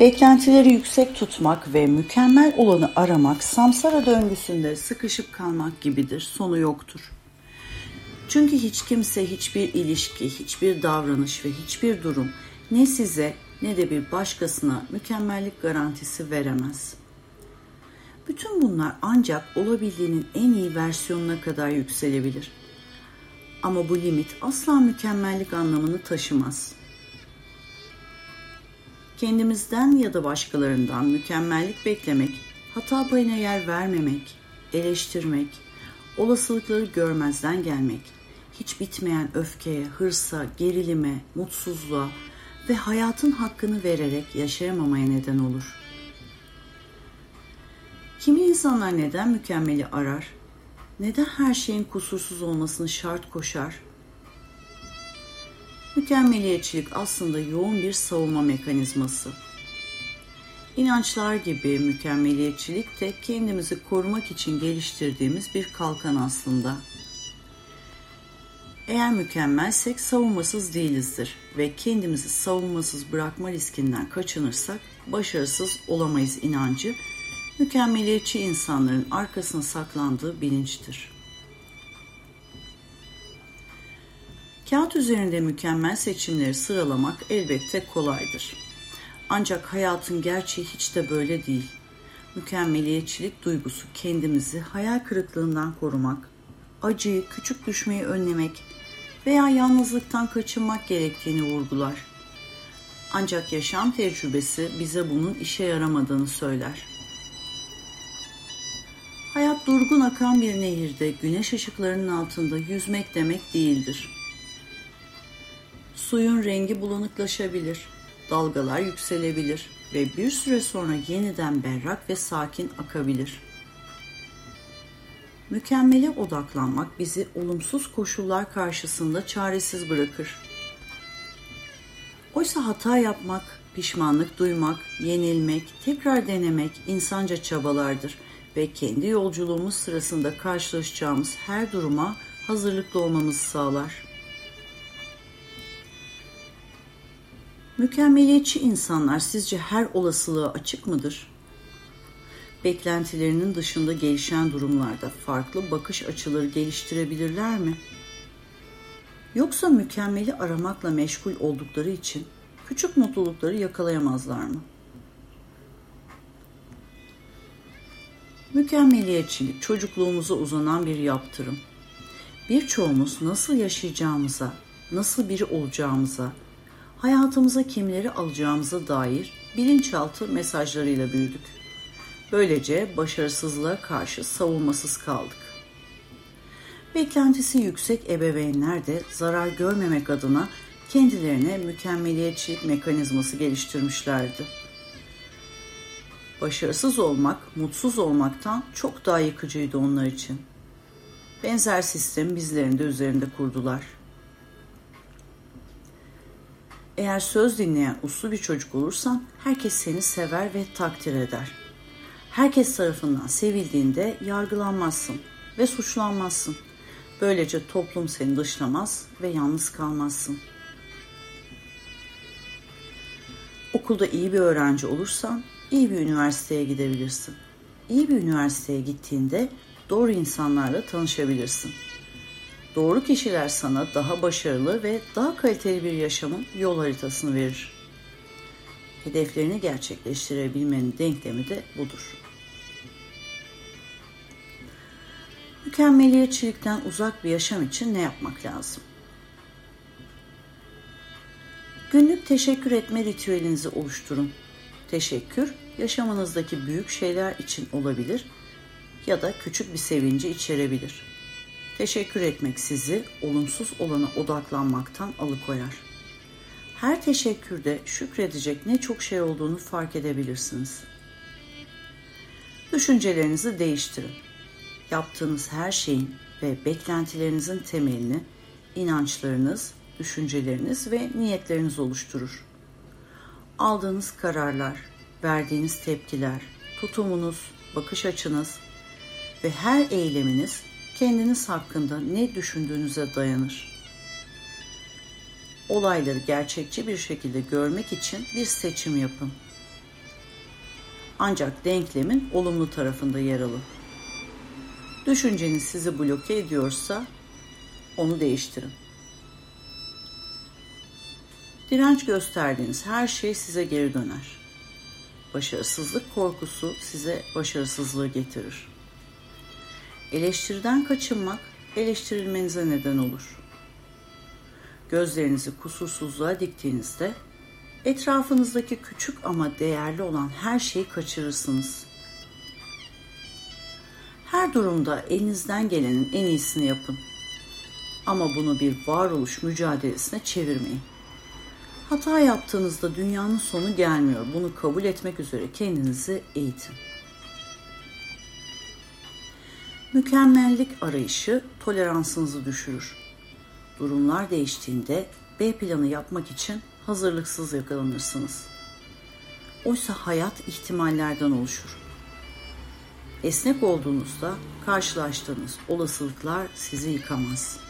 Beklentileri yüksek tutmak ve mükemmel olanı aramak samsara döngüsünde sıkışıp kalmak gibidir, sonu yoktur. Çünkü hiç kimse hiçbir ilişki, hiçbir davranış ve hiçbir durum ne size ne de bir başkasına mükemmellik garantisi veremez. Bütün bunlar ancak olabildiğinin en iyi versiyonuna kadar yükselebilir. Ama bu limit asla mükemmellik anlamını taşımaz. Kendimizden ya da başkalarından mükemmellik beklemek, hata payına yer vermemek, eleştirmek, olasılıkları görmezden gelmek, hiç bitmeyen öfkeye, hırsa, gerilime, mutsuzluğa ve hayatın hakkını vererek yaşayamamaya neden olur. Kimi insanlar neden mükemmeli arar? Neden her şeyin kusursuz olmasını şart koşar? Mükemmeliyetçilik aslında yoğun bir savunma mekanizması. İnançlar gibi mükemmeliyetçilik de kendimizi korumak için geliştirdiğimiz bir kalkan aslında. Eğer mükemmelsek savunmasız değilizdir ve kendimizi savunmasız bırakma riskinden kaçınırsak başarısız olamayız inancı mükemmeliyetçi insanların arkasına saklandığı bilinçtir. Kağıt üzerinde mükemmel seçimleri sıralamak elbette kolaydır. Ancak hayatın gerçeği hiç de böyle değil. Mükemmeliyetçilik duygusu kendimizi hayal kırıklığından korumak, acıyı, küçük düşmeyi önlemek veya yalnızlıktan kaçınmak gerektiğini vurgular. Ancak yaşam tecrübesi bize bunun işe yaramadığını söyler. Hayat durgun akan bir nehirde güneş ışıklarının altında yüzmek demek değildir. Suyun rengi bulanıklaşabilir, dalgalar yükselebilir ve bir süre sonra yeniden berrak ve sakin akabilir. Mükemmele odaklanmak bizi olumsuz koşullar karşısında çaresiz bırakır. Oysa hata yapmak, pişmanlık duymak, yenilmek, tekrar denemek insanca çabalardır ve kendi yolculuğumuz sırasında karşılaşacağımız her duruma hazırlıklı olmamızı sağlar. Mükemmeliyetçi insanlar sizce her olasılığa açık mıdır? Beklentilerinin dışında gelişen durumlarda farklı bakış açıları geliştirebilirler mi? Yoksa mükemmeli aramakla meşgul oldukları için küçük mutlulukları yakalayamazlar mı? Mükemmeliyetçilik çocukluğumuza uzanan bir yaptırım. Birçoğumuz nasıl yaşayacağımıza, nasıl biri olacağımıza, hayatımıza kimleri alacağımıza dair bilinçaltı mesajlarıyla büyüdük. Böylece başarısızlığa karşı savunmasız kaldık. Beklentisi yüksek ebeveynler de zarar görmemek adına kendilerine mükemmeliyetçilik mekanizması geliştirmişlerdi. Başarısız olmak, mutsuz olmaktan çok daha yıkıcıydı onlar için. Benzer sistemi bizlerin de üzerinde kurdular.'' Eğer söz dinleyen uslu bir çocuk olursan herkes seni sever ve takdir eder. Herkes tarafından sevildiğinde yargılanmazsın ve suçlanmazsın. Böylece toplum seni dışlamaz ve yalnız kalmazsın. Okulda iyi bir öğrenci olursan iyi bir üniversiteye gidebilirsin. İyi bir üniversiteye gittiğinde doğru insanlarla tanışabilirsin.'' Doğru kişiler sana daha başarılı ve daha kaliteli bir yaşamın yol haritasını verir. Hedeflerini gerçekleştirebilmenin denklemi de budur. Mükemmeliyetçilikten uzak bir yaşam için ne yapmak lazım? Günlük teşekkür etme ritüelinizi oluşturun. Teşekkür, yaşamınızdaki büyük şeyler için olabilir ya da küçük bir sevinci içerebilir. Teşekkür etmek sizi olumsuz olana odaklanmaktan alıkoyar. Her teşekkürde şükredecek ne çok şey olduğunu fark edebilirsiniz. Düşüncelerinizi değiştirin. Yaptığınız her şeyin ve beklentilerinizin temelini inançlarınız, düşünceleriniz ve niyetleriniz oluşturur. Aldığınız kararlar, verdiğiniz tepkiler, tutumunuz, bakış açınız ve her eyleminiz kendiniz hakkında ne düşündüğünüze dayanır. Olayları gerçekçi bir şekilde görmek için bir seçim yapın. Ancak denklemin olumlu tarafında yer alın. Düşünceniz sizi bloke ediyorsa onu değiştirin. Direnç gösterdiğiniz her şey size geri döner. Başarısızlık korkusu size başarısızlığı getirir. Eleştiriden kaçınmak eleştirilmenize neden olur. Gözlerinizi kusursuzluğa diktiğinizde etrafınızdaki küçük ama değerli olan her şeyi kaçırırsınız. Her durumda elinizden gelenin en iyisini yapın. Ama bunu bir varoluş mücadelesine çevirmeyin. Hata yaptığınızda dünyanın sonu gelmiyor. Bunu kabul etmek üzere kendinizi eğitin. Mükemmellik arayışı toleransınızı düşürür. Durumlar değiştiğinde B planı yapmak için hazırlıksız yakalanırsınız. Oysa hayat ihtimallerden oluşur. Esnek olduğunuzda karşılaştığınız olasılıklar sizi yıkamaz.''